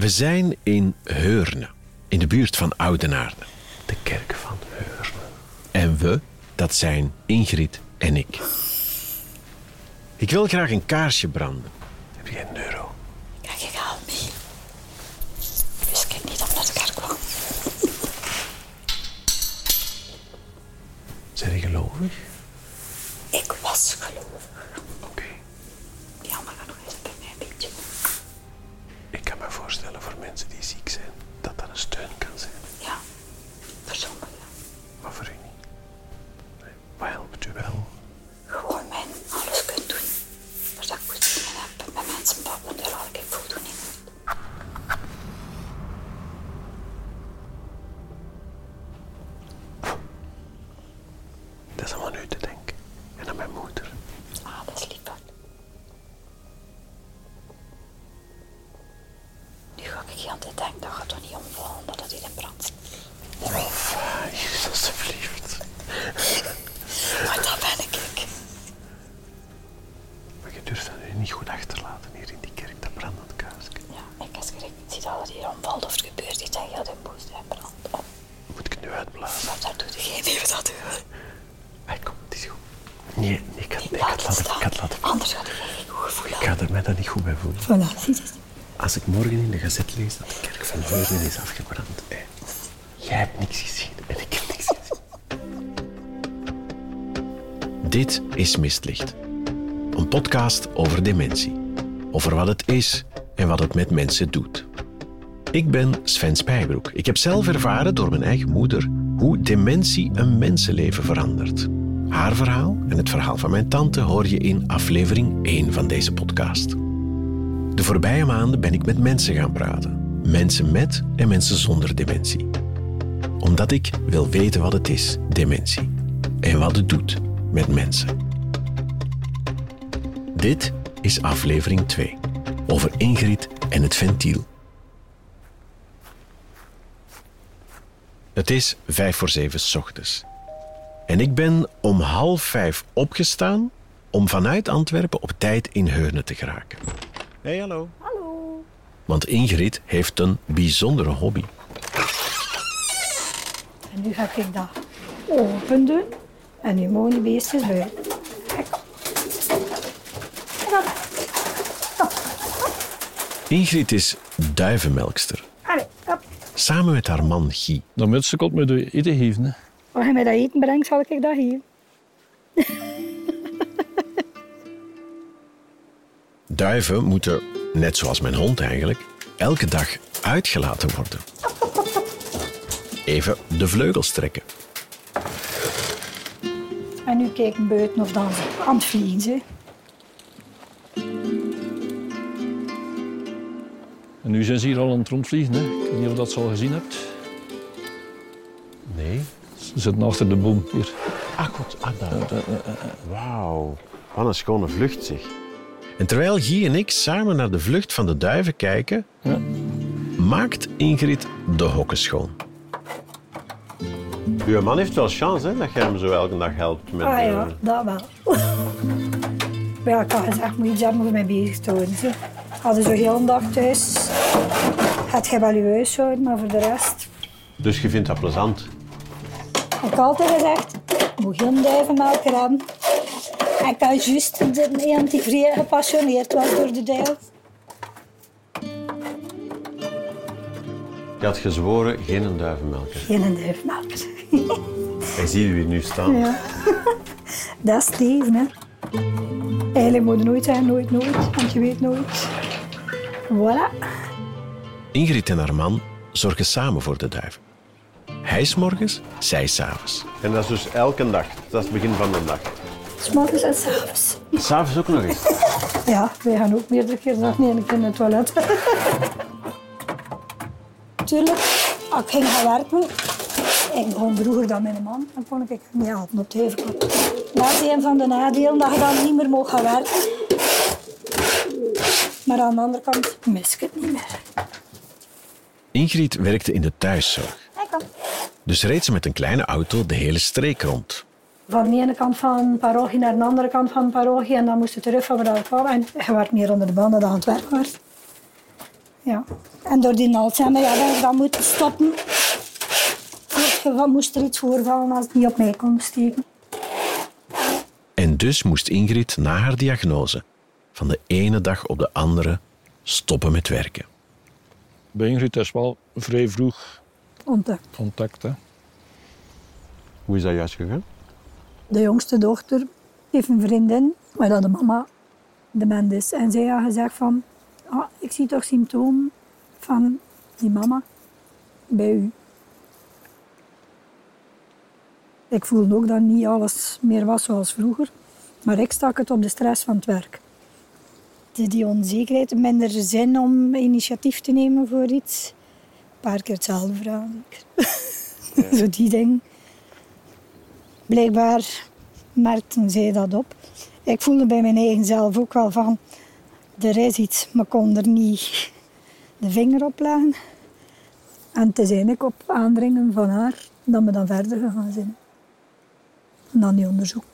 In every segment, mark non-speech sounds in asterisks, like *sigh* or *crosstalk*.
We zijn in Heurne, in de buurt van Oudenaarde. De kerk van Heurne. En we, dat zijn Ingrid en ik. Ik wil graag een kaarsje branden. Heb je een euro? Kijk, ik haal mee. Wist ik niet omdat ik er kwam. Zijn je gelovig? Ik was gelovig. Oké. Jammer genoeg is het bij mij een beetje. Ik kan me voorstellen voor mensen die ziek zijn, dat dat een steun kan zijn. Ja, voor sommigen. Maar voor u niet. Nee. Wat helpt u wel? Gewoon mijn alles kunt doen. Maar dat ik voorzieningen heb met mensen babbelen, daar haal ik voldoening uit. Dat is allemaal aan u te denken. En aan mijn moeder. Ah, dat is lief. hoor. Ik het denken dat je toch niet omvallen dat het hier in brand. Rolf, hier, alsjeblieft. Maar dat ben ik. Maar je durft dat nu niet goed achterlaten hier in die kerk, dat brandend kaarsje. Ja, ik als ik zie dat het hier omvalt of er gebeurt iets en je de boos en brand op. Moet ik het nu uitblazen? Maar daar doet geen even dat doen. Hey, kom, het is goed. Nee, ik had, ik had, het laten, had laten Anders gaat ik geen goed gevoel Ik ga er mij daar niet goed bij voelen. Voilà, zie je het? Als ik morgen in de gazet lees dat de kerk van Heurden is afgebrand. jij hebt niks gezien en ik heb niks gezien. Dit is Mistlicht. Een podcast over dementie. Over wat het is en wat het met mensen doet. Ik ben Sven Spijbroek. Ik heb zelf ervaren door mijn eigen moeder hoe dementie een mensenleven verandert. Haar verhaal en het verhaal van mijn tante hoor je in aflevering 1 van deze podcast. De voorbije maanden ben ik met mensen gaan praten. Mensen met en mensen zonder dementie. Omdat ik wil weten wat het is, dementie. En wat het doet met mensen. Dit is aflevering 2. Over Ingrid en het ventiel. Het is vijf voor zeven ochtends. En ik ben om half vijf opgestaan om vanuit Antwerpen op tijd in Heurne te geraken. Hey, hallo. Hallo. Want Ingrid heeft een bijzondere hobby. En nu ga ik dat open doen. En nu mogen die beestjes buiten. Kijk. Ingrid is duivenmelkster. Allee, op. Samen met haar man Guy. Dan moet ze komt me de eten geven. Hè. Als je mij dat eten brengt, zal ik dat geven. *laughs* Duiven moeten, net zoals mijn hond eigenlijk, elke dag uitgelaten worden. Even de vleugels trekken. En nu kijken buiten of dan ze aan het vliegen zijn. En nu zijn ze hier al aan het rondvliegen. Hè. Ik weet niet of dat ze al gezien hebt. Nee. Ze zitten achter de boom hier. Ah, goed. Ah, daar. Wauw. Wat een schone vlucht, zeg. En terwijl Guy en ik samen naar de vlucht van de duiven kijken, Ja. maakt Ingrid de hokken schoon. Uw man heeft wel chance, hè, dat jij hem zo elke dag helpt met... Ah ja, dat wel. *laughs* Ja, ik had gezegd, moet je iets hebben om mee bezig te houden. Zo. Als je zo heel een dag thuis gaat je wel je huishouden, maar voor de rest... Dus je vindt dat plezant? Ik heb altijd gezegd, moet geen duivenmelker hebben. En ik had juist de een die vrij gepassioneerd was door de duif. Je had gezworen geen duivenmelker. Geen duivenmelker. En zie je hier nu staan. Ja. *laughs* Dat is leven, hè. Eigenlijk moet je nooit zeggen, nooit, nooit, want je weet nooit. Voilà. Ingrid en haar man zorgen samen voor de duiven. Hij is morgens, zij s'avonds. En dat is dus elke dag. Dat is het begin van de dag. S'morgens en s'avonds. S'avonds ook nog eens. Ja, wij gaan ook meerdere keer dag niet keer in het toilet. *laughs* Tuurlijk, als ik ging gaan werken, ik begon vroeger dan mijn man, dan kon ik hem niet helpen op de. Dat is een van de nadelen, dat je dan niet meer mag gaan werken. Maar aan de andere kant mis ik het niet meer. Ingrid werkte in de thuiszorg. Dus reed ze met een kleine auto de hele streek rond. Van de ene kant van een parochie naar de andere kant van een parochie en dan moest je terug van waar ik kwam. En je werd meer onder de banden dan aan het werk werd. Ja. En door die Alzheimer, ja, ben ik dat moeten stoppen. Er moest er iets voorvallen als het niet op mij kon steken. En dus moest Ingrid na haar diagnose van de ene dag op de andere stoppen met werken. Bij Ingrid is wel vrij vroeg Ontdekt. contact. Hè. Hoe is dat juist gegaan? De jongste dochter heeft een vriendin, waar dat de mama dement is. En zij had gezegd van, ah, ik zie toch symptomen van die mama bij u. Ik voelde ook dat niet alles meer was zoals vroeger. Maar ik stak het op de stress van het werk. Die, die onzekerheid, minder zin om initiatief te nemen voor iets. Een paar keer hetzelfde vragen. *laughs* Zo die ding. Blijkbaar merkten zij dat op. Ik voelde bij mijn eigen zelf ook wel van... Er is iets, maar kon er niet de vinger op leggen. En het is eigenlijk op aandringen van haar dat we dan verder gegaan zijn. En dan die onderzoek.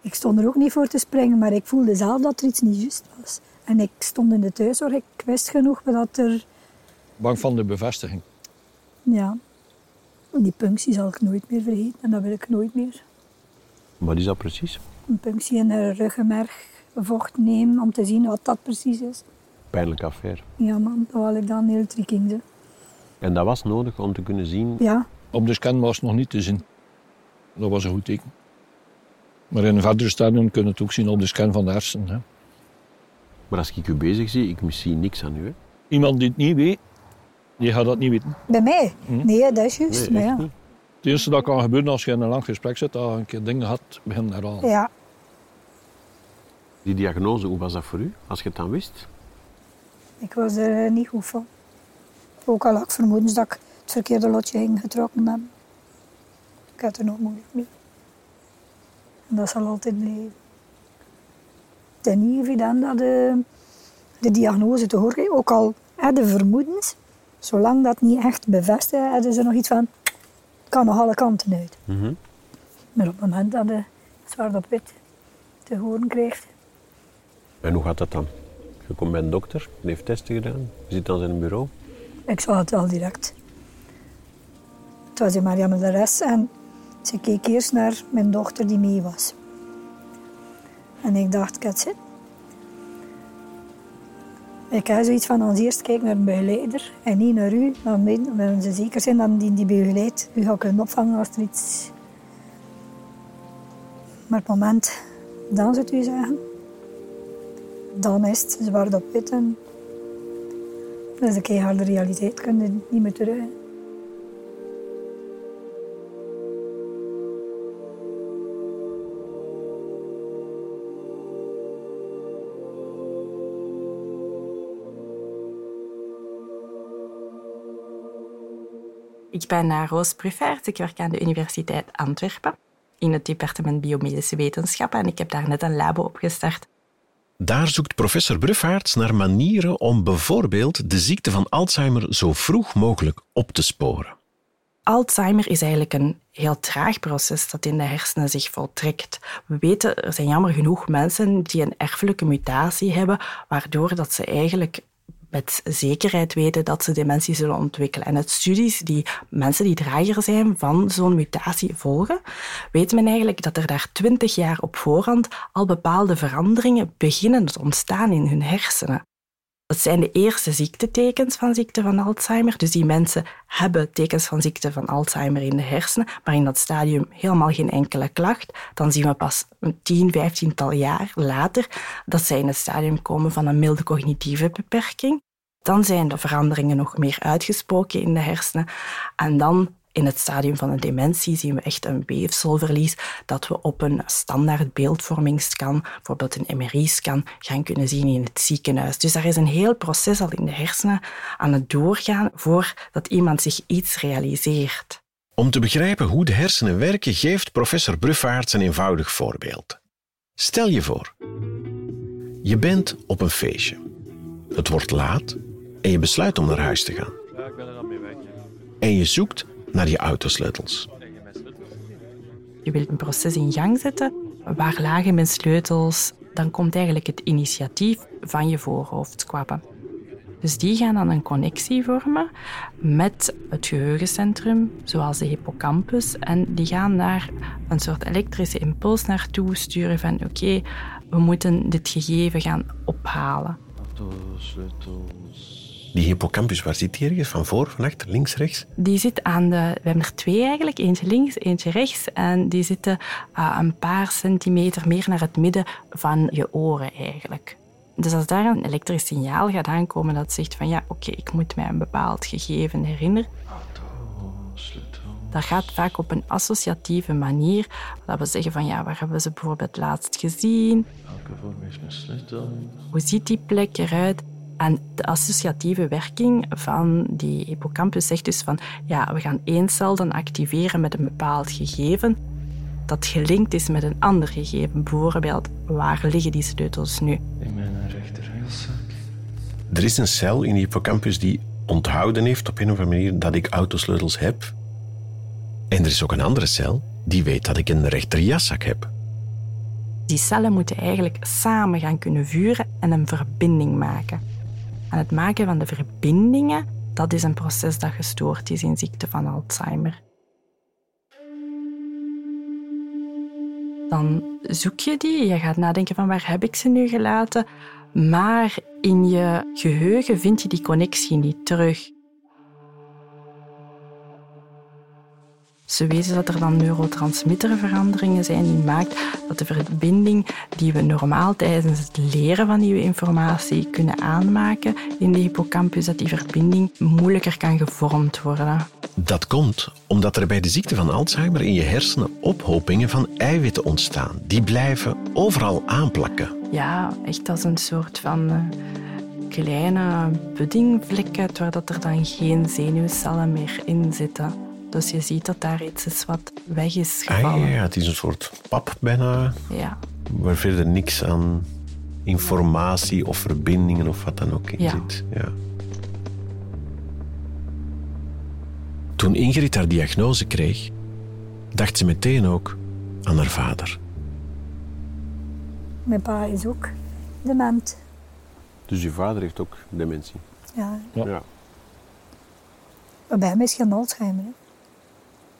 Ik stond er ook niet voor te springen, maar ik voelde zelf dat er iets niet juist was. En ik stond in de thuiszorg, ik wist genoeg dat er... Bang van de bevestiging. Ja, die punctie zal ik nooit meer vergeten en dat wil ik nooit meer. Wat is dat precies? Een punctie in de ruggenmerg, vocht nemen om te zien wat dat precies is. Pijnlijke affaire. Ja man, dat wil ik dan heel triking zijn. En dat was nodig om te kunnen zien. Ja, Op de scan was het nog niet te zien. Dat was een goed teken. Maar in een verdere stadium kun je het ook zien op de scan van de hersenen. Hè. Maar als ik u bezig zie, ik zie niks aan u. Hè? Iemand die het niet weet, die gaat dat niet weten. bij mij? Nee, dat is juist. Nee, ja. Het eerste dat kan gebeuren als je in een lang gesprek zit, dat je een keer dingen had, begin herhalen. ja, Die diagnose, hoe was dat voor u, als je het dan wist? ik was er niet goed van. Ook al had ik vermoedens dat ik het verkeerde lotje ging getrokken hebben. Ik had er nog moeilijk mee. En dat zal altijd blijven. Het is niet evident dat de, de diagnose te horen Ook al hadden vermoedens, zolang dat niet echt bevestigd is, hadden ze nog iets van... Kan nog alle kanten uit. Mhm. Maar op het moment dat je zwart op wit te horen krijgt... En hoe gaat dat dan? Je komt bij een dokter, die heeft testen gedaan, je zit dan in een bureau. Ik zag het wel direct. Het was in Marianne de Res en ze keek eerst naar mijn dochter die mee was. En ik dacht, kijk zit. Ik heb zoiets van, als eerst kijk naar een begeleider en niet naar u. Dan willen ze zeker zijn dat die die begeleidt u gaat kunnen opvangen als er iets... Maar op het moment dan het u zeggen, dan is het zwart op wit en dat is een keiharde realiteit, kun je niet meer terug. Ik ben uh, Roos Bruffaert. Ik werk aan de Universiteit Antwerpen in het departement biomedische wetenschappen en ik heb daar net een labo opgestart. Daar zoekt professor Bruffaerts naar manieren om bijvoorbeeld de ziekte van Alzheimer zo vroeg mogelijk op te sporen. Alzheimer is eigenlijk een heel traag proces dat in de hersenen zich voltrekt. We weten, er zijn jammer genoeg mensen die een erfelijke mutatie hebben, waardoor dat ze eigenlijk met zekerheid weten dat ze dementie zullen ontwikkelen. En uit studies die mensen die drager zijn van zo'n mutatie volgen, weet men eigenlijk dat er daar twintig jaar op voorhand al bepaalde veranderingen beginnen te ontstaan in hun hersenen. Dat zijn de eerste ziektetekens van ziekte van Alzheimer. Dus die mensen hebben tekens van ziekte van Alzheimer in de hersenen, maar in dat stadium helemaal geen enkele klacht. Dan zien we pas een tien, vijftiental jaar later dat zij in het stadium komen van een milde cognitieve beperking. Dan zijn de veranderingen nog meer uitgesproken in de hersenen. En dan in het stadium van een dementie zien we echt een weefselverlies dat we op een standaard beeldvormingsscan, bijvoorbeeld een MRI-scan, gaan kunnen zien in het ziekenhuis. Dus daar is een heel proces al in de hersenen aan het doorgaan voordat iemand zich iets realiseert. Om te begrijpen hoe de hersenen werken, geeft professor Bruffaerts een eenvoudig voorbeeld. Stel je voor, je bent op een feestje. Het wordt laat en je besluit om naar huis te gaan. Ja, ik ben er dan mee weg. En je zoekt naar je autosleutels. Je wilt een proces in gang zetten. Waar lagen mijn sleutels? dan komt eigenlijk het initiatief van je voorhoofdkwappen. Dus die gaan dan een connectie vormen met het geheugencentrum, zoals de hippocampus. En die gaan daar een soort elektrische impuls naartoe sturen van oké, we moeten dit gegeven gaan ophalen. Die hippocampus, waar zit die ergens? Van voor, van achter, links, rechts? Die zit aan de... We hebben er twee eigenlijk, eentje links, eentje rechts. En die zitten uh, een paar centimeter meer naar het midden van je oren eigenlijk. Dus als daar een elektrisch signaal gaat aankomen dat zegt van ja, oké, ik moet mij een bepaald gegeven herinneren, dat gaat vaak op een associatieve manier. Dat we zeggen van ja, waar hebben we ze bijvoorbeeld laatst gezien? Hoe ziet die plek eruit? En de associatieve werking van die hippocampus zegt dus van ja, we gaan één cel dan activeren met een bepaald gegeven dat gelinkt is met een ander gegeven. Bijvoorbeeld, waar liggen die sleutels nu? In mijn rechterheelzak. Er is een cel in die hippocampus die onthouden heeft op een of andere manier dat ik autosleutels heb. En er is ook een andere cel die weet dat ik een rechterjaszak heb. Die cellen moeten eigenlijk samen gaan kunnen vuren en een verbinding maken. En het maken van de verbindingen, dat is een proces dat gestoord is in ziekte van Alzheimer. Dan zoek je die, je gaat nadenken van waar heb ik ze nu gelaten, maar in je geheugen vind je die connectie niet terug. Ze weten dat er dan neurotransmitterveranderingen zijn die maakt dat de verbinding die we normaal tijdens het leren van nieuwe informatie kunnen aanmaken in de hippocampus, dat die verbinding moeilijker kan gevormd worden. Dat komt omdat er bij de ziekte van Alzheimer in je hersenen ophopingen van eiwitten ontstaan. Die blijven overal aanplakken. Ja, echt als een soort van uh, kleine puddingvlekken, waar dat er dan geen zenuwcellen meer in zitten. Dus je ziet dat daar iets is wat weg is gevallen. Ah, ja, het is een soort pap bijna. Ja. Waar verder niks aan informatie of verbindingen of wat dan ook in Ja. zit. Ja. Toen Ingrid haar diagnose kreeg, dacht ze meteen ook aan haar vader. Mijn pa is ook dement. Dus je vader heeft ook dementie? Ja. Ja. Maar bij hem is geen Alzheimer. Hè.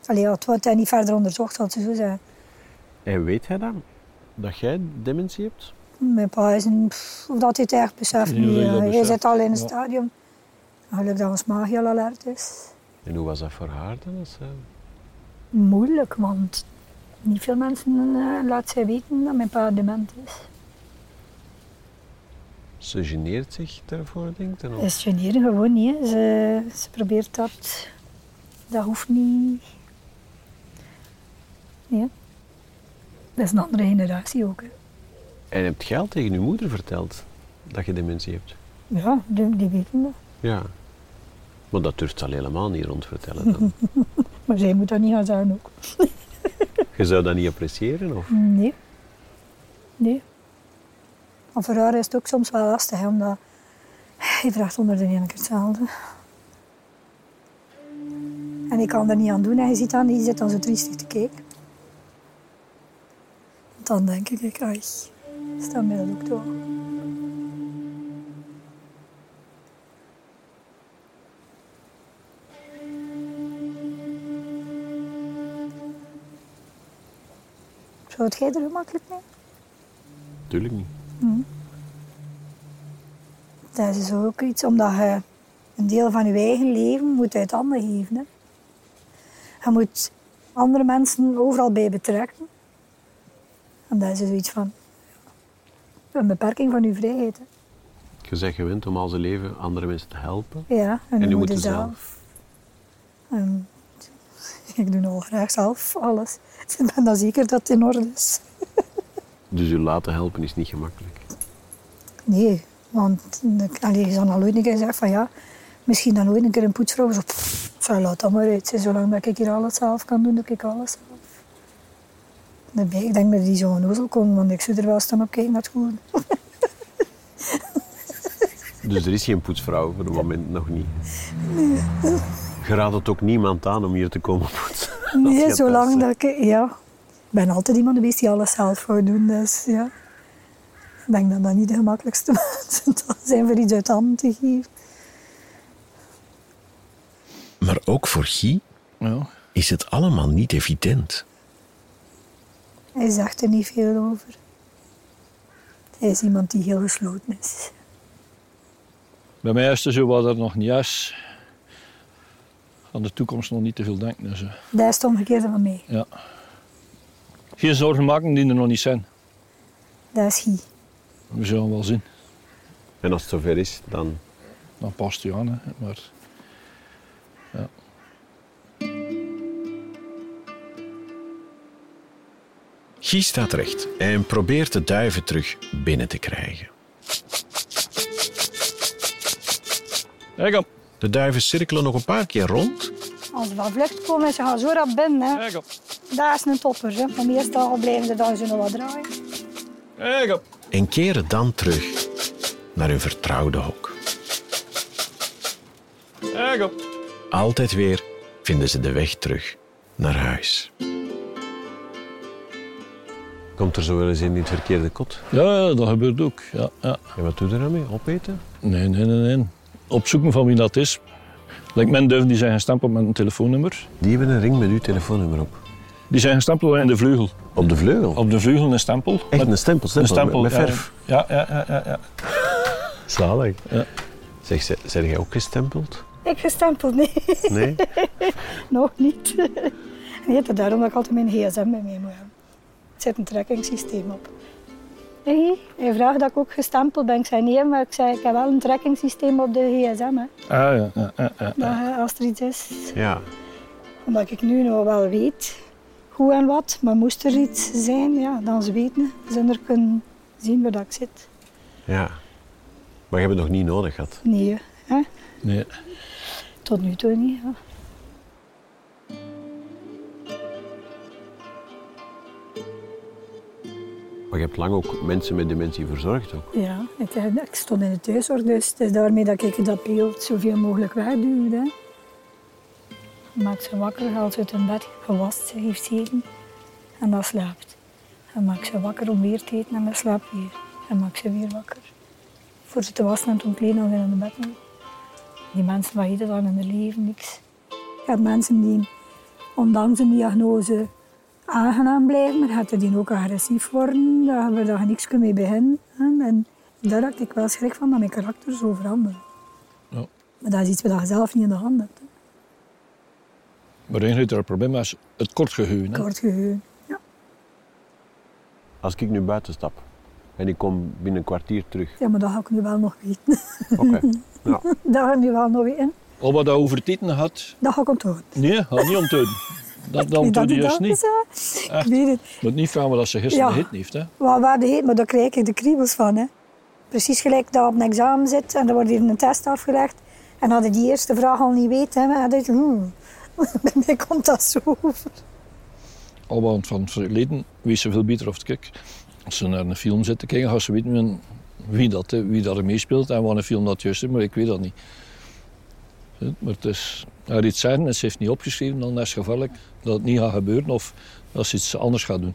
Allee, het wordt hij niet verder onderzocht, zal ze zo zeggen. En weet hij dan dat jij dementie hebt? Mijn pa is een... pff, Of dat hij het echt beseft niet hij beseft. zit al in een Ja. stadium. Gelukkig dat ons maag heel alert is. En hoe was dat voor haar dan? Als, Moeilijk, want niet veel mensen eh, laten zij weten dat mijn pa dement is. Ze geneert zich daarvoor, denk ik? Is generen gewoon niet. Ze, ze probeert dat. Dat hoeft niet. Nee. Dat is een andere generatie ook. Hè. En hebt jij al tegen je moeder verteld dat je dementie hebt? Ja, die, die weten dat. Ja. Maar dat durft ze al helemaal niet rondvertellen dan. *laughs* Maar zij moet dat niet gaan zeggen ook. *laughs* je zou dat niet appreciëren? Of? Nee. Nee. Maar voor haar is het ook soms wel lastig, hè, omdat je vraagt onder de ene keer hetzelfde. En ik kan er niet aan doen en je ziet dan, die zit dan zo triestig te kijken. Dan denk ik, ai, is dat mij dat ook toch? Zou het jij er gemakkelijk mee? Tuurlijk niet. Dat is ook iets omdat je een deel van je eigen leven moet uit handen geven. Hè. Je moet andere mensen overal bij betrekken. En dat is zoiets van een beperking van je vrijheid. Hè. Je bent gewend om al zijn leven andere mensen te helpen. Ja, en, En nu moet je zelf. En ik doe al graag zelf alles. Ik ben dan zeker dat het in orde is. *laughs* Dus je laten helpen is niet gemakkelijk. Nee, want allee, je zal al ooit een keer zeggen van ja, misschien dan ooit een keer een poetsvrouw. Zo, pff, laat dat maar uit. Zolang dat ik hier alles zelf kan doen, doe ik alles zelf. Ik denk dat die zo'n ozel komen, want ik zou er wel staan op kijken naar het goed. *laughs* Dus er is geen poetsvrouw voor het moment nog niet. Je raadt het ook niemand aan om hier te komen poetsen. *laughs* Nee, zolang dat ik... Ja, ik ben altijd iemand geweest die alles zelf wou doen, dus ja. Ik denk dat dat niet de gemakkelijkste *laughs* mensen zijn voor iets uit handen te geven. Maar ook voor Guy Ja. is het allemaal niet evident. Hij zegt er niet veel over. Hij is iemand die heel gesloten is. Bij mij is het zo wat er nog niet is. Aan de toekomst nog niet te veel denken. Dus, eh, Dat is het omgekeerde van mij. ja. Geen zorgen maken die er nog niet zijn. Dat is Guy. We zullen wel zien. En als het zover is, dan... Dan past hij aan. Hè. Maar Guy staat recht en probeert de duiven terug binnen te krijgen. De duiven cirkelen nog een paar keer rond, Als ze van vlucht komen, ze gaan zo rap binnen. Hè. Dat is een topper. Hè. Maar meestal blijven ze dan zo nog wat draaien. en keren dan terug naar hun vertrouwde hok. Altijd weer vinden ze de weg terug naar huis. Komt er zo wel eens in het verkeerde kot. Ja, ja, dat gebeurt ook. Ja, ja. En wat doe je er dan mee? Opeten? Nee, nee, nee, nee. Opzoeken van wie dat is. Like mijn duiven die zijn gestempeld met een telefoonnummer. Die hebben een ring met uw telefoonnummer op. Die zijn gestempeld in de vleugel. Op de vleugel? Op de vleugel een stempel. Echt een stempel, stempel, een stempel met, met verf. Ja, ja, ja, ja. ja. *laughs* Zalig. Ja. Zeg, ze- zijn jij ook gestempeld? Ik gestempeld, nee. Nee? *laughs* Nog niet. *laughs* Nee, daarom dat ik altijd mijn gsm bij mij moet hebben. Er zit een trekkingssysteem op. Nee, hij vraagt dat ik ook gestempeld ben. Ik zei nee, maar ik, zei, ik heb wel een trekkingssysteem op de gsm. Hè. Ah, ja, ja, ja, ja. Dat, eh, als er iets is. Ja. Omdat ik nu nog wel weet hoe en wat. Maar moest er iets zijn, ja, dan ze weten. Ze er kunnen zien waar dat ik zit. Ja. Maar je hebt het nog niet nodig gehad. Nee, hè. Nee. tot nu toe niet. Ja. Maar je hebt lang ook mensen met dementie verzorgd ook. Ja, ik, eh, ik stond in de thuiszorg, dus het is daarmee dat ik dat beeld zoveel mogelijk wegduw. Hè. Maak ze wakker, haalt ze uit hun bed, gewast, ze heeft eten en dan slaapt. En maak ze wakker om weer te eten en dan slaapt weer. En maak ze weer wakker. Voor ze te wassen en te omkleden als ze in de bed. Die mensen eten dan in hun leven niks. Je hebt mensen die ondanks een diagnose aangenaam blijven, maar gaat er die ook agressief worden, daar hebben we daar niks mee beginnen. En daar had ik wel schrik van dat mijn karakter zo verandert. Ja. Maar dat is iets wat je zelf niet in de hand hebt. hè. Maar één groter probleem is het kort geheugen. hè. Kort geheugen. Ja. Als ik nu buiten stap en ik kom binnen een kwartier terug. ja, maar dat ga ik nu wel nog weten. Oké. Ja. *laughs* dat ga ik nu wel nog weten. Al wat dat over het had, Dat ga ik onthouden. nee, ga niet onthouden. Dat, dat Wie onthoud je dat niet. Echt. Ik weet het. Moet niet vragen wat ze gisteren Ja. gegeten heeft. Hè. Wat waar de heet, maar daar krijg ik de kriebels van. Hè. Precies gelijk dat op een examen zit en er wordt hier een test afgelegd. En dat je die eerste vraag al niet weet, hè, dan je, hmm, *laughs* bij mij komt dat zo over. Al wat van het verleden weet ze veel beter of het kijk. Als ze naar een film zitten kijken, gaan ze weten wie dat, hè, wie dat er meespeelt en wat een film dat juist is, maar ik weet dat niet. Maar het is, haar iets zeggen en ze heeft niet opgeschreven, dan is het gevaarlijk dat het niet gaat gebeuren of dat ze iets anders gaat doen.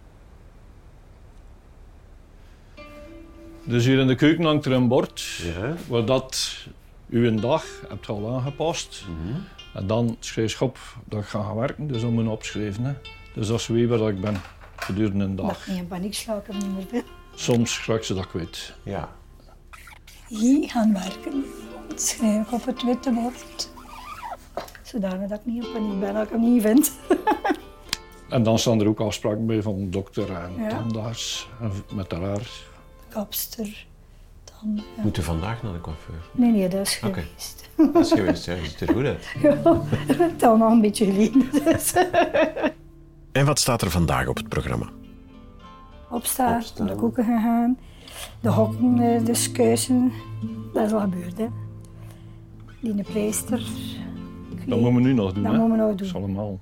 Dus hier in de keuken hangt er een bord Ja. waar dat u een dag hebt al aangepast. En dan schrijf je op dat ik ga gaan werken, dus dat moet je opschrijven. Hè. Dus dat ze weet waar dat ik ben gedurende een dag. Dat niet in paniek sla ik hem niet meer. Soms raak ze dat kwijt. Ja. Hier gaan werken. Dat schrijf ik op het witte bord. Zodanig dat ik niet in paniek ben, dat ik hem niet vind. *laughs* En dan staan er ook afspraken bij van dokter en Ja. tandarts en met haar. Kapster. Dan, ja. Moet u vandaag naar de coiffeur? Nee, nee, dat is Oké. geweest. Dat is geweest, ja. Ziet er goed uit. *laughs* Ja, het is al nog een beetje geleden. Dus. *laughs* En wat staat er vandaag op het programma? Opstaan, Opstaan. naar de koeken gegaan. De hokken, eh, de skuisen. Dat is al gebeurd, hè. Die een pleister. Dat moeten we nu nog doen. Dat hè. moeten we nog Dat is doen. allemaal.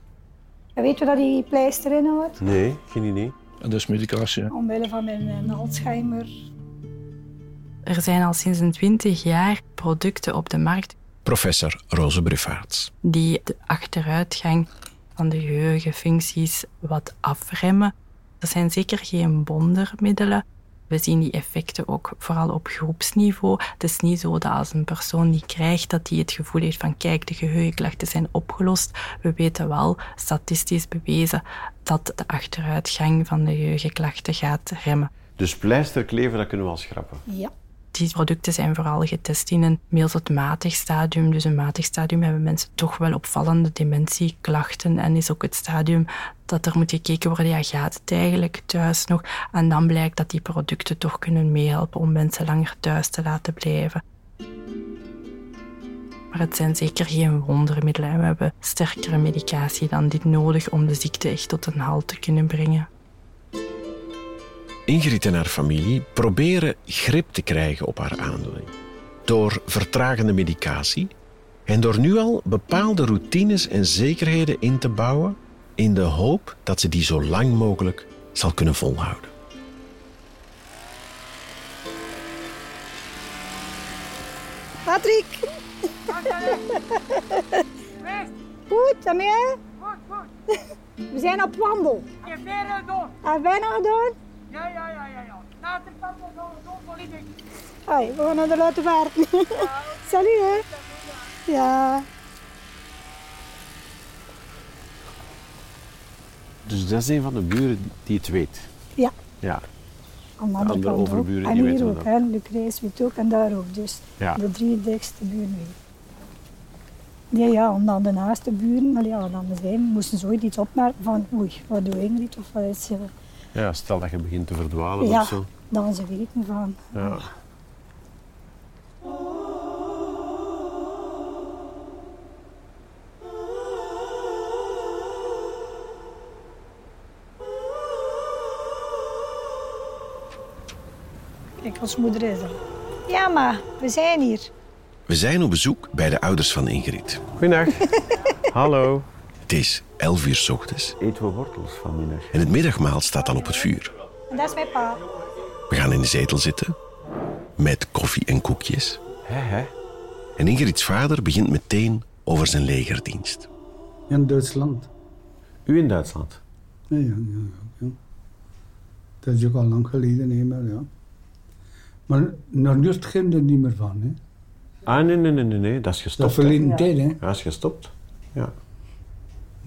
En weet je wat die pleister inhoudt? Nee, geen idee. En dat is medicatie. hè. Omwille van mijn eh, Alzheimer. Er zijn al sinds een 20 jaar producten op de markt Professor Roze Bruffaerts. die de achteruitgang van de geheugenfuncties wat afremmen. Dat zijn zeker geen wondermiddelen, We zien die effecten ook vooral op groepsniveau. Het is niet zo dat als een persoon die krijgt, dat hij het gevoel heeft van kijk, de geheugenklachten zijn opgelost. We weten wel, statistisch bewezen, dat de achteruitgang van de geheugenklachten gaat remmen. Dus pleisterkleven, dat kunnen we al schrappen. Ja. Die producten zijn vooral getest in een matig stadium. Dus een matig stadium hebben mensen toch wel opvallende dementieklachten. En is ook het stadium dat er moet gekeken worden, ja, gaat het eigenlijk thuis nog? En dan blijkt dat die producten toch kunnen meehelpen om mensen langer thuis te laten blijven. Maar het zijn zeker geen wondermiddelen. We hebben sterkere medicatie dan dit nodig om de ziekte echt tot een halt te kunnen brengen. Ingrid en haar familie proberen grip te krijgen op haar aandoening. Door vertragende medicatie en door nu al bepaalde routines en zekerheden in te bouwen in de hoop dat ze die zo lang mogelijk zal kunnen volhouden. Patrick! Goed, Samir? Goed, goed. We zijn op wandel. Bent door. Wij nog doen? Ja, ja, ja, ja, ja. Papa gaan we door voor die Hoi, we gaan naar de laten vaarten. *laughs* Salut, hè? Ja. Dus dat is een van de buren die het weet. Ja. Ja. Aan de andere andere ook. En die hier weten ook, hè. Lucrees weet ook en daar ook. Dus Ja. de drie dikste buren weten. Ja, ja, en dan de naaste buren, maar ja, dan zijn, moesten ze ooit iets opmerken van oei, wat doe Ingrid of wat is ze? Ja, stel dat je begint te verdwalen Ja, of zo. dan ze weten van. Ja. Kijk, ons moeder is er. Ja, maar we zijn hier. We zijn op bezoek bij de ouders van Ingrid. Goedendag. *laughs* Hallo. Het is 11 uur 's ochtends Eten we wortels vanmiddag? en het middagmaal staat al op het vuur. En dat is mijn pa. We gaan in de zetel zitten met koffie en koekjes. Hè, hè? En Ingrid's vader begint meteen over zijn legerdienst. In Duitsland. U in Duitsland? Ja, ja, ja, ja. Dat is ook al lang geleden, nee, maar ja. Maar nog nu ging er niet meer van, hè. Ah, nee, nee, nee, nee, nee. Dat is Dat gestopt. is hè? verleden tijd, hè. Dat is gestopt. Ja.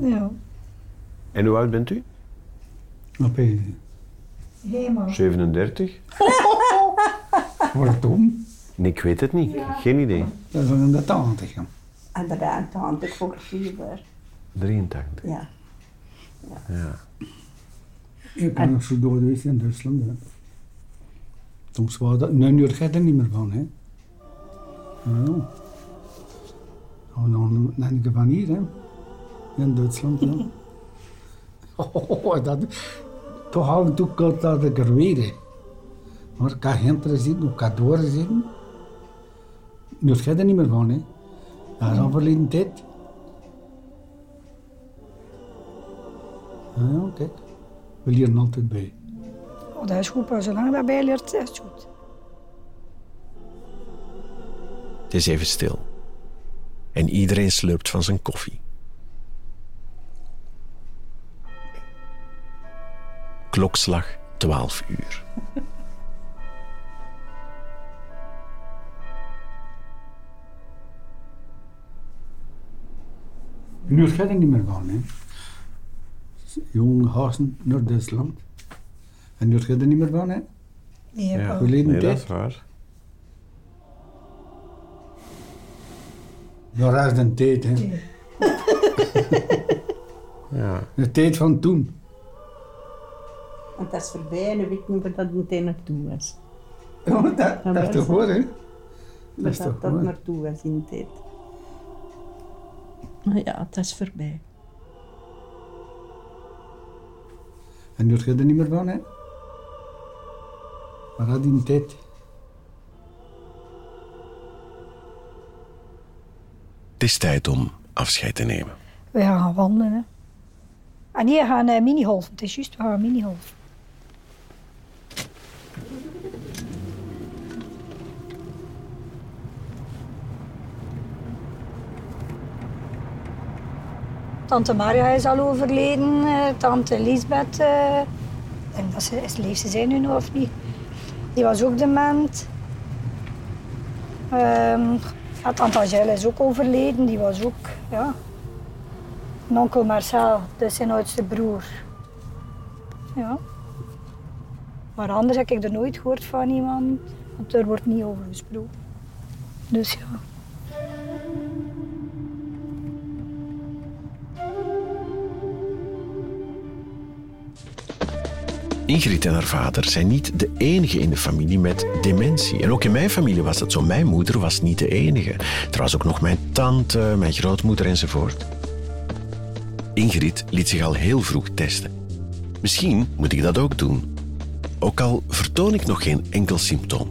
Ja. En hoe oud bent u? Op je. Helemaal. 37? *laughs* Waarom? Nee, ik weet het niet. Geen idee. Dat is in de tachtig, ja. En de ruimte ik ook fever. 83. Ja. Ja. Ik ben nog zo dood geweest in Duitsland, hè. Soms was dat... Nu, nu gaat er niet meer van, hè. Ja. Nou, dan ben ik van hier, hè. In Duitsland, ja. *laughs* Oh, dat... Toch af en toe komt dat ik er weer. Maar ik kan hinter zitten, ik kan door zitten. Nu gaat er niet meer van, hè. Dat is al verleden tijd. Ja, ja, kijk. We leren altijd bij. Oh, dat is goed, maar zolang dat bij leert, is het goed. Het is even stil. En iedereen slurpt van zijn koffie. Klokslag 12 uur. Nu gaat er niet meer van, hè. Jonge gasten naar Duitsland. En nu gaat er niet meer van, hè. Nee, Ja. Verleden Nee, dat is waar. Ja, dat is de tijd, hè. Ja. *laughs* De tijd van toen. Want dat is voorbij en we weten niet waar dat meteen naartoe was. Ja, dat, dat is toch hoor, hè. Waar is dat, toch dat naartoe was in de tijd. Maar ja, dat is voorbij. En nu gaat er niet meer van, hè. Maar dat in de tijd. Het is tijd om afscheid te nemen. We gaan wandelen. Hè. En we gaan uh, minigolfen. Het is juist, we gaan minigolfen. Tante Maria is al overleden, eh, tante Lisbeth. eh, ik denk dat ze, is, leeft zijn nu nog of niet? Die was ook dement. Ehm Tante Angèle is ook overleden. Die was ook, ja... En onkel Marcel, is zijn oudste broer. Ja. Maar anders heb ik er nooit gehoord van iemand. Want er wordt niet over gesproken. Dus ja. Ingrid en haar vader zijn niet de enige in de familie met dementie. En ook in mijn familie was dat zo. Mijn moeder was niet de enige. Er was ook nog mijn tante, mijn grootmoeder enzovoort. Ingrid liet zich al heel vroeg testen. Misschien moet ik dat ook doen. Ook al vertoon ik nog geen enkel symptoom.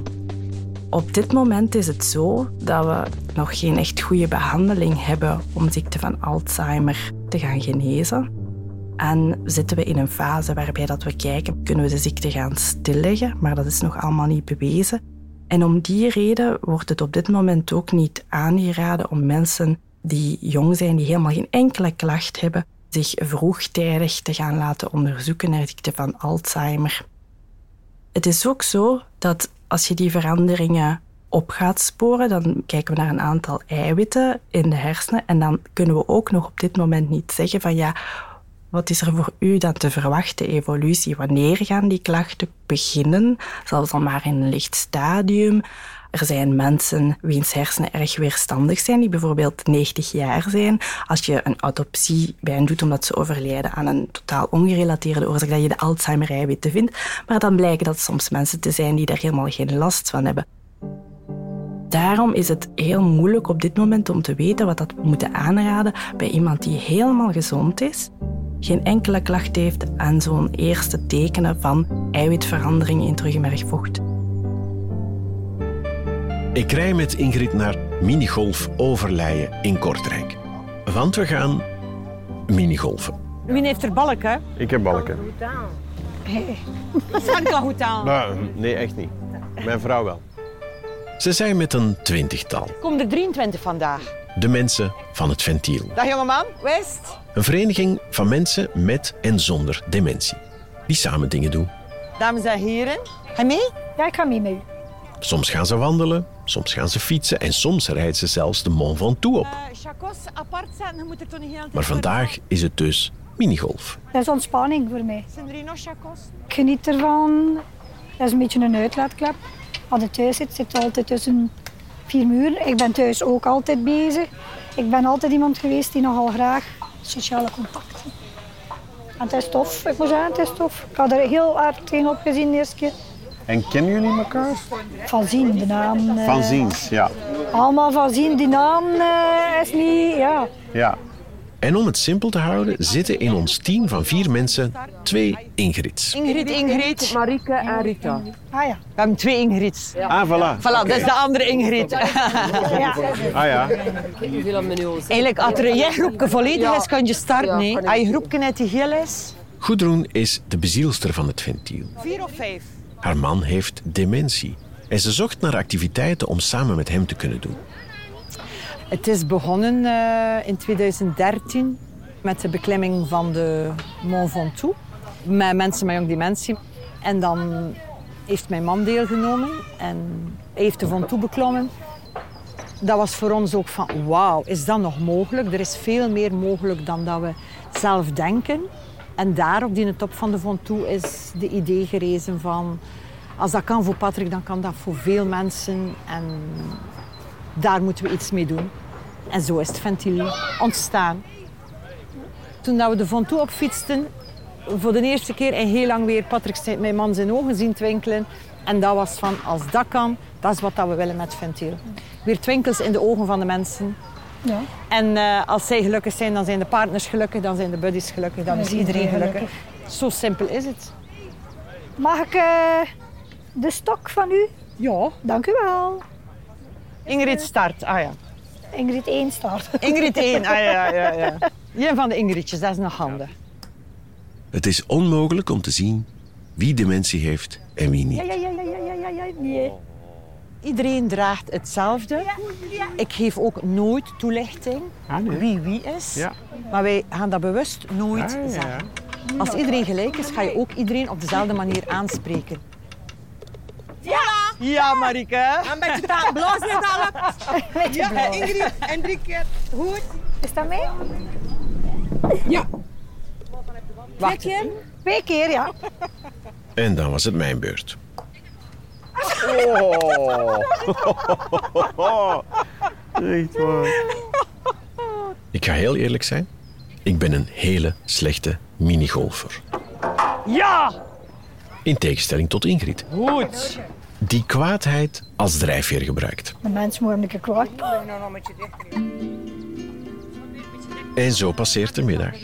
Op dit moment is het zo dat we nog geen echt goede behandeling hebben om ziekte van Alzheimer te gaan genezen. En zitten we in een fase waarbij dat we kijken, kunnen we de ziekte gaan stilleggen, maar dat is nog allemaal niet bewezen. En om die reden wordt het op dit moment ook niet aangeraden om mensen die jong zijn, die helemaal geen enkele klacht hebben, zich vroegtijdig te gaan laten onderzoeken naar ziekte van Alzheimer. Het is ook zo dat als je die veranderingen op gaat sporen, dan kijken we naar een aantal eiwitten in de hersenen en dan kunnen we ook nog op dit moment niet zeggen van ja, wat is er voor u dan te verwachten evolutie? Wanneer gaan die klachten beginnen? Zelfs al maar in een licht stadium. Er zijn mensen wiens hersenen erg weerstandig zijn, die bijvoorbeeld 90 jaar zijn. Als je een autopsie bij hen doet omdat ze overlijden aan een totaal ongerelateerde oorzaak, dat je de Alzheimer-eiwitten vindt. Maar dan blijken dat soms mensen te zijn die daar helemaal geen last van hebben. Daarom is het heel moeilijk op dit moment om te weten wat dat we moeten aanraden bij iemand die helemaal gezond is, geen enkele klacht heeft aan zo'n eerste tekenen van eiwitverandering in terugmergvocht. Ik rij met Ingrid naar minigolf Overleijen in Kortrijk. Want we gaan minigolfen. Wie heeft er balken? Ik heb balken. Dat kan goed aan. Nou, nee, echt niet. Mijn vrouw wel. Ze zijn met een twintigtal. Kom er 23 vandaag. De mensen van het ventiel. Dag jongeman, West. Een vereniging van mensen met en zonder dementie. Die samen dingen doen. Dames en heren, ga mee? Ja, ik ga mee met u. Soms gaan ze wandelen, soms gaan ze fietsen en soms rijden ze zelfs de Mont Ventoux op. Uh, chacos apart zetten, dan moet er toch niet heel Maar vandaag is het dus minigolf. Dat is ontspanning voor mij. Zijn er nog chacos? Ik geniet ervan. Dat is een beetje een uitlaatklep. Als ik thuis zit, zit ik altijd tussen vier muren. Ik ben thuis ook altijd bezig. Ik ben altijd iemand geweest die nogal graag sociale contacten. En het is tof, ik moet zeggen, het is tof. Ik had er heel hard tegen opgezien de eerste keer. En kennen jullie elkaar? Van zien, de naam. eh, Van ziens, ja. Allemaal van zien, die naam eh, is niet, ja. ja. En om het simpel te houden, zitten in ons team van vier mensen twee Ingrids. Ingrid, Ingrid. Marieke en Rita. Ah ja. We hebben twee Ingrids. Ah, voilà. Voilà, dat is de andere Ingrid. ja. Ah ja. Eigenlijk, als er een groepje volledig is, kan je starten. Ik. Als je groepje net die geel is, Gudrun is de bezielster van het ventiel. vier of vijf. Haar man heeft dementie. En ze zocht naar activiteiten om samen met hem te kunnen doen. Het is begonnen eh, in 2013 met de beklimming van de Mont Ventoux. Met mensen met jong dementie. En dan heeft mijn man deelgenomen en heeft de Ventoux beklommen. Dat was voor ons ook van, wauw, is dat nog mogelijk? Er is veel meer mogelijk dan dat we zelf denken. En daar op die top van de Ventoux is de idee gerezen van... Als dat kan voor Patrick, dan kan dat voor veel mensen. En daar moeten we iets mee doen. En zo is het ventiel ontstaan. Toen dat we de Ventoux opfietsten, voor de eerste keer in heel lang weer Patrick zijn- mijn man zijn ogen zien twinkelen. En dat was van, als dat kan, dat is wat dat we willen met ventiel. Weer twinkels in de ogen van de mensen. ja. En eh, als zij gelukkig zijn, dan zijn de partners gelukkig, dan zijn de buddies gelukkig, dan is iedereen gelukkig. Zo simpel is het. Mag ik eh, de stok van u? Ja. Dank u wel. Ingrid start, ah ja. Ingrid 1 start. Ingrid 1, ah ja, ja, ja. *laughs* Een van de Ingridjes, dat is nog handig. Het is onmogelijk om te zien wie dementie heeft en wie niet. Ja, ja, ja, ja, ja, ja, ja, nee. Iedereen draagt hetzelfde. Ik geef ook nooit toelichting wie wie is. Ja. Maar wij gaan dat bewust nooit Ah, ja. zeggen. Als iedereen gelijk is, ga je ook iedereen op dezelfde manier aanspreken. Ja, *laughs* Ja, Marike. Een beetje taal, bloos niet alle. Ja, Ingrid, en drie keer. Goed. Is dat mee? Twee keer. Twee keer, ja. En dan was het mijn beurt. *laughs* Echt waar. Ik ga heel eerlijk zijn. Ik ben een hele slechte minigolfer. Ja! In tegenstelling tot Ingrid, Goed. Die kwaadheid als drijfveer gebruikt. De een keer kwaad. En zo passeert de middag.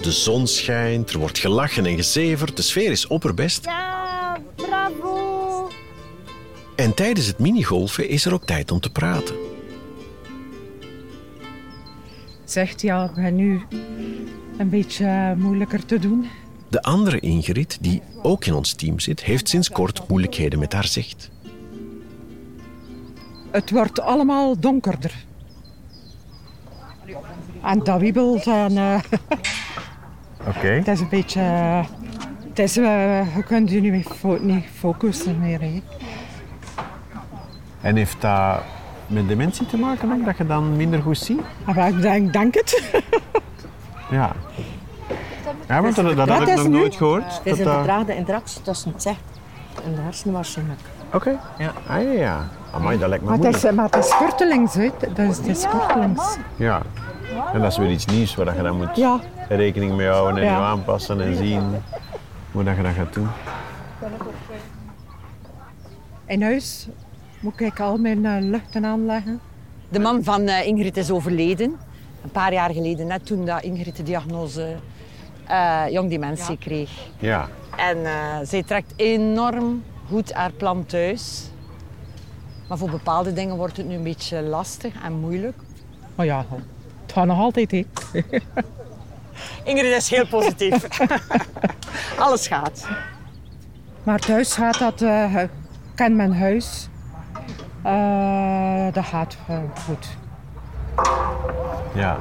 De zon schijnt, er wordt gelachen en gezeverd, de sfeer is opperbest. Ja, bravo. En tijdens het minigolfen is er ook tijd om te praten. Zegt ja, ik ben nu een beetje eh, moeilijker te doen. De andere Ingrid, die ook in ons team zit, heeft sinds kort moeilijkheden met haar zicht. Het wordt allemaal donkerder. En dat wiebelt en eh, *laughs* Oké. het is een beetje... het is, eh, je kunt je niet, fo- niet focussen meer. Hè. En heeft dat met dementie te maken ook, dat je dan minder goed ziet? Maar ik denk, denk het. *laughs* Ja. Ja, want dat, dat had Dat ik is nog nu- nooit gehoord. Het is dat een dat- vertraagde interactie tussen het zicht en de hersenen waarschijnlijk. Oké. Ja. Ah ja, ja. Amai, dat lijkt me Maar het is, moeilijk. maar het is kortelings, hè. Dus het is kortelings. Ja. En dat is weer iets nieuws waar je dan moet Ja. rekening mee houden en Ja. je aanpassen en zien hoe dat je dat gaat doen. In huis moet ik al mijn eh, luchten aanleggen. De man van eh, Ingrid is overleden. Een paar jaar geleden, net toen dat Ingrid de diagnose eh jongdementie kreeg. Ja. En eh, zij trekt enorm goed haar plan thuis. Maar voor bepaalde dingen wordt het nu een beetje lastig en moeilijk. Maar ja, het gaat nog altijd, hè. Ingrid is heel positief. *laughs* Alles gaat. Maar thuis gaat dat, eh, ken mijn huis. Eh, dat gaat goed. Ja.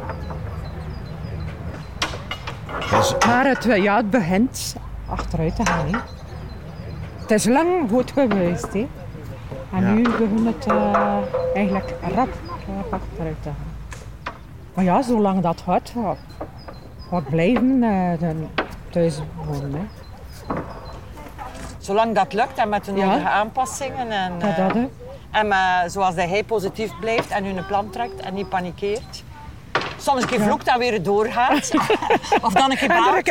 Dus, Maar het, eh, ja, het begint achteruit te gaan. Het is lang goed geweest. Hè. En Ja. nu begint het eh, eigenlijk rap, rap achteruit te gaan. Maar ja, zolang dat gaat, ga ga ik blijven eh, dan thuis wonen. Hè. Zolang dat lukt en met de Ja. nodige aanpassingen. En, Ja, eh, dat, en eh, zoals dat hij positief blijft en hun plan trekt en niet panikeert. Soms een keer vloekt en weer doorgaat. *laughs* of dan een keer En er baalt.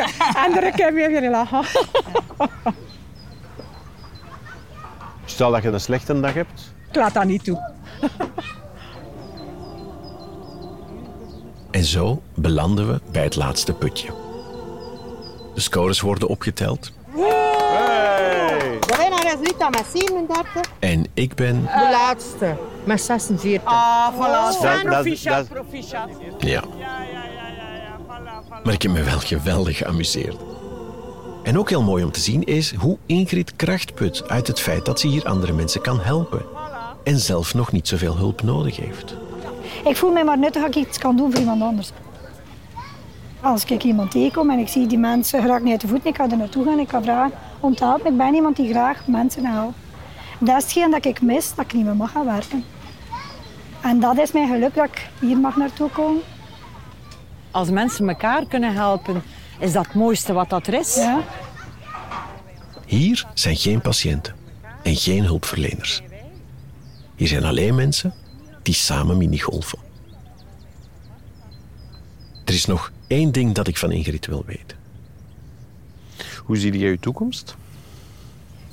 er een keer weer weer lachen. stel dat je een slechte dag hebt. Ik laat dat niet toe. En zo belanden we bij het laatste putje. De scores worden opgeteld Rita met 37. en ik ben, De laatste met 46. Ah, voilà. Sven, dat- proficiat, dat- proficiat. ja. Maar ik heb me wel geweldig geamuseerd. En ook heel mooi om te zien is hoe Ingrid kracht put uit het feit dat ze hier andere mensen kan helpen. En zelf nog niet zoveel hulp nodig heeft. Ik voel mij maar nuttig dat ik iets kan doen voor iemand anders. Als ik iemand tegenkom en ik zie die mensen graag niet uit de voeten, ik ga er naartoe gaan, ik kan vragen helpen. Ik ben iemand die graag mensen helpt. Dat is hetgeen dat ik mis, dat ik niet meer mag gaan werken. En dat is mijn geluk dat ik hier mag naartoe komen. Als mensen elkaar kunnen helpen, is dat het mooiste wat dat er is. Ja. Hier zijn geen patiënten en geen hulpverleners. Hier zijn alleen mensen die samen minigolfen. Er is nog één ding dat ik van Ingrid wil weten. Hoe zie jij je toekomst?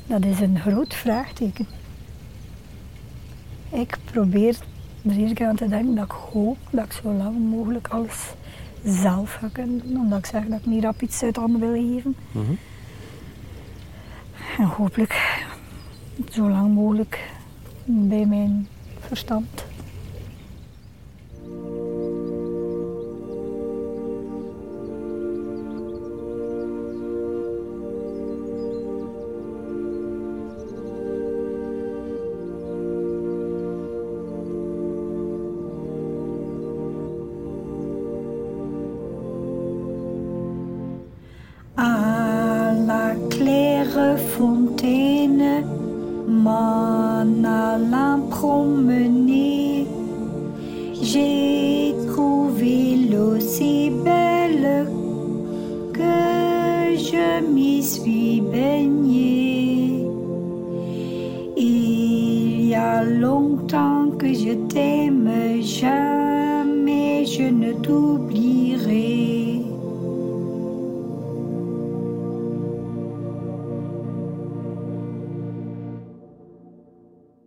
Dat is een groot vraagteken. Ik probeer er keer aan te denken dat ik hoop dat ik zo lang mogelijk alles zelf ga kunnen doen. Omdat ik zeg dat ik niet rap iets uit handen wil geven. En hopelijk zo lang mogelijk bij mijn verstand.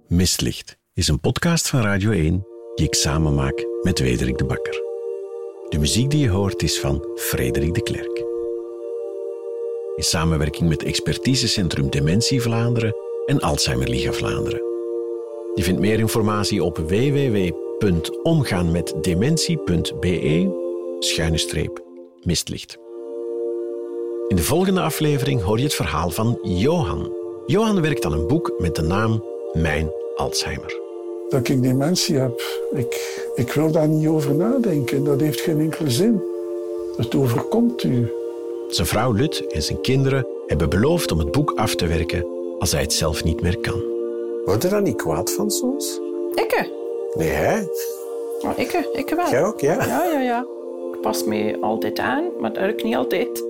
Mistlicht is een podcast van Radio 1 die ik samen maak met Wederik de Bakker. De muziek die je hoort is van Frederik de Klerk. In samenwerking met Expertisecentrum Dementie Vlaanderen en Alzheimer Liga Vlaanderen. Je vindt meer informatie op www.omgaanmetdementie.be schuine streep mistlicht. In de volgende aflevering hoor je het verhaal van Johan. Johan werkt aan een boek met de naam Mijn Alzheimer. Dat ik dementie heb, ik, ik wil daar niet over nadenken. Dat heeft geen enkele zin. Het overkomt u. Zijn vrouw Lut en zijn kinderen hebben beloofd om het boek af te werken als hij het zelf niet meer kan. Word je daar niet kwaad van soms? Ikke? Nee, hè? Oh, ikke, ikke wel. Jij ook, ja? Ja, ja, ja. Ik pas me altijd aan, maar eigenlijk niet altijd.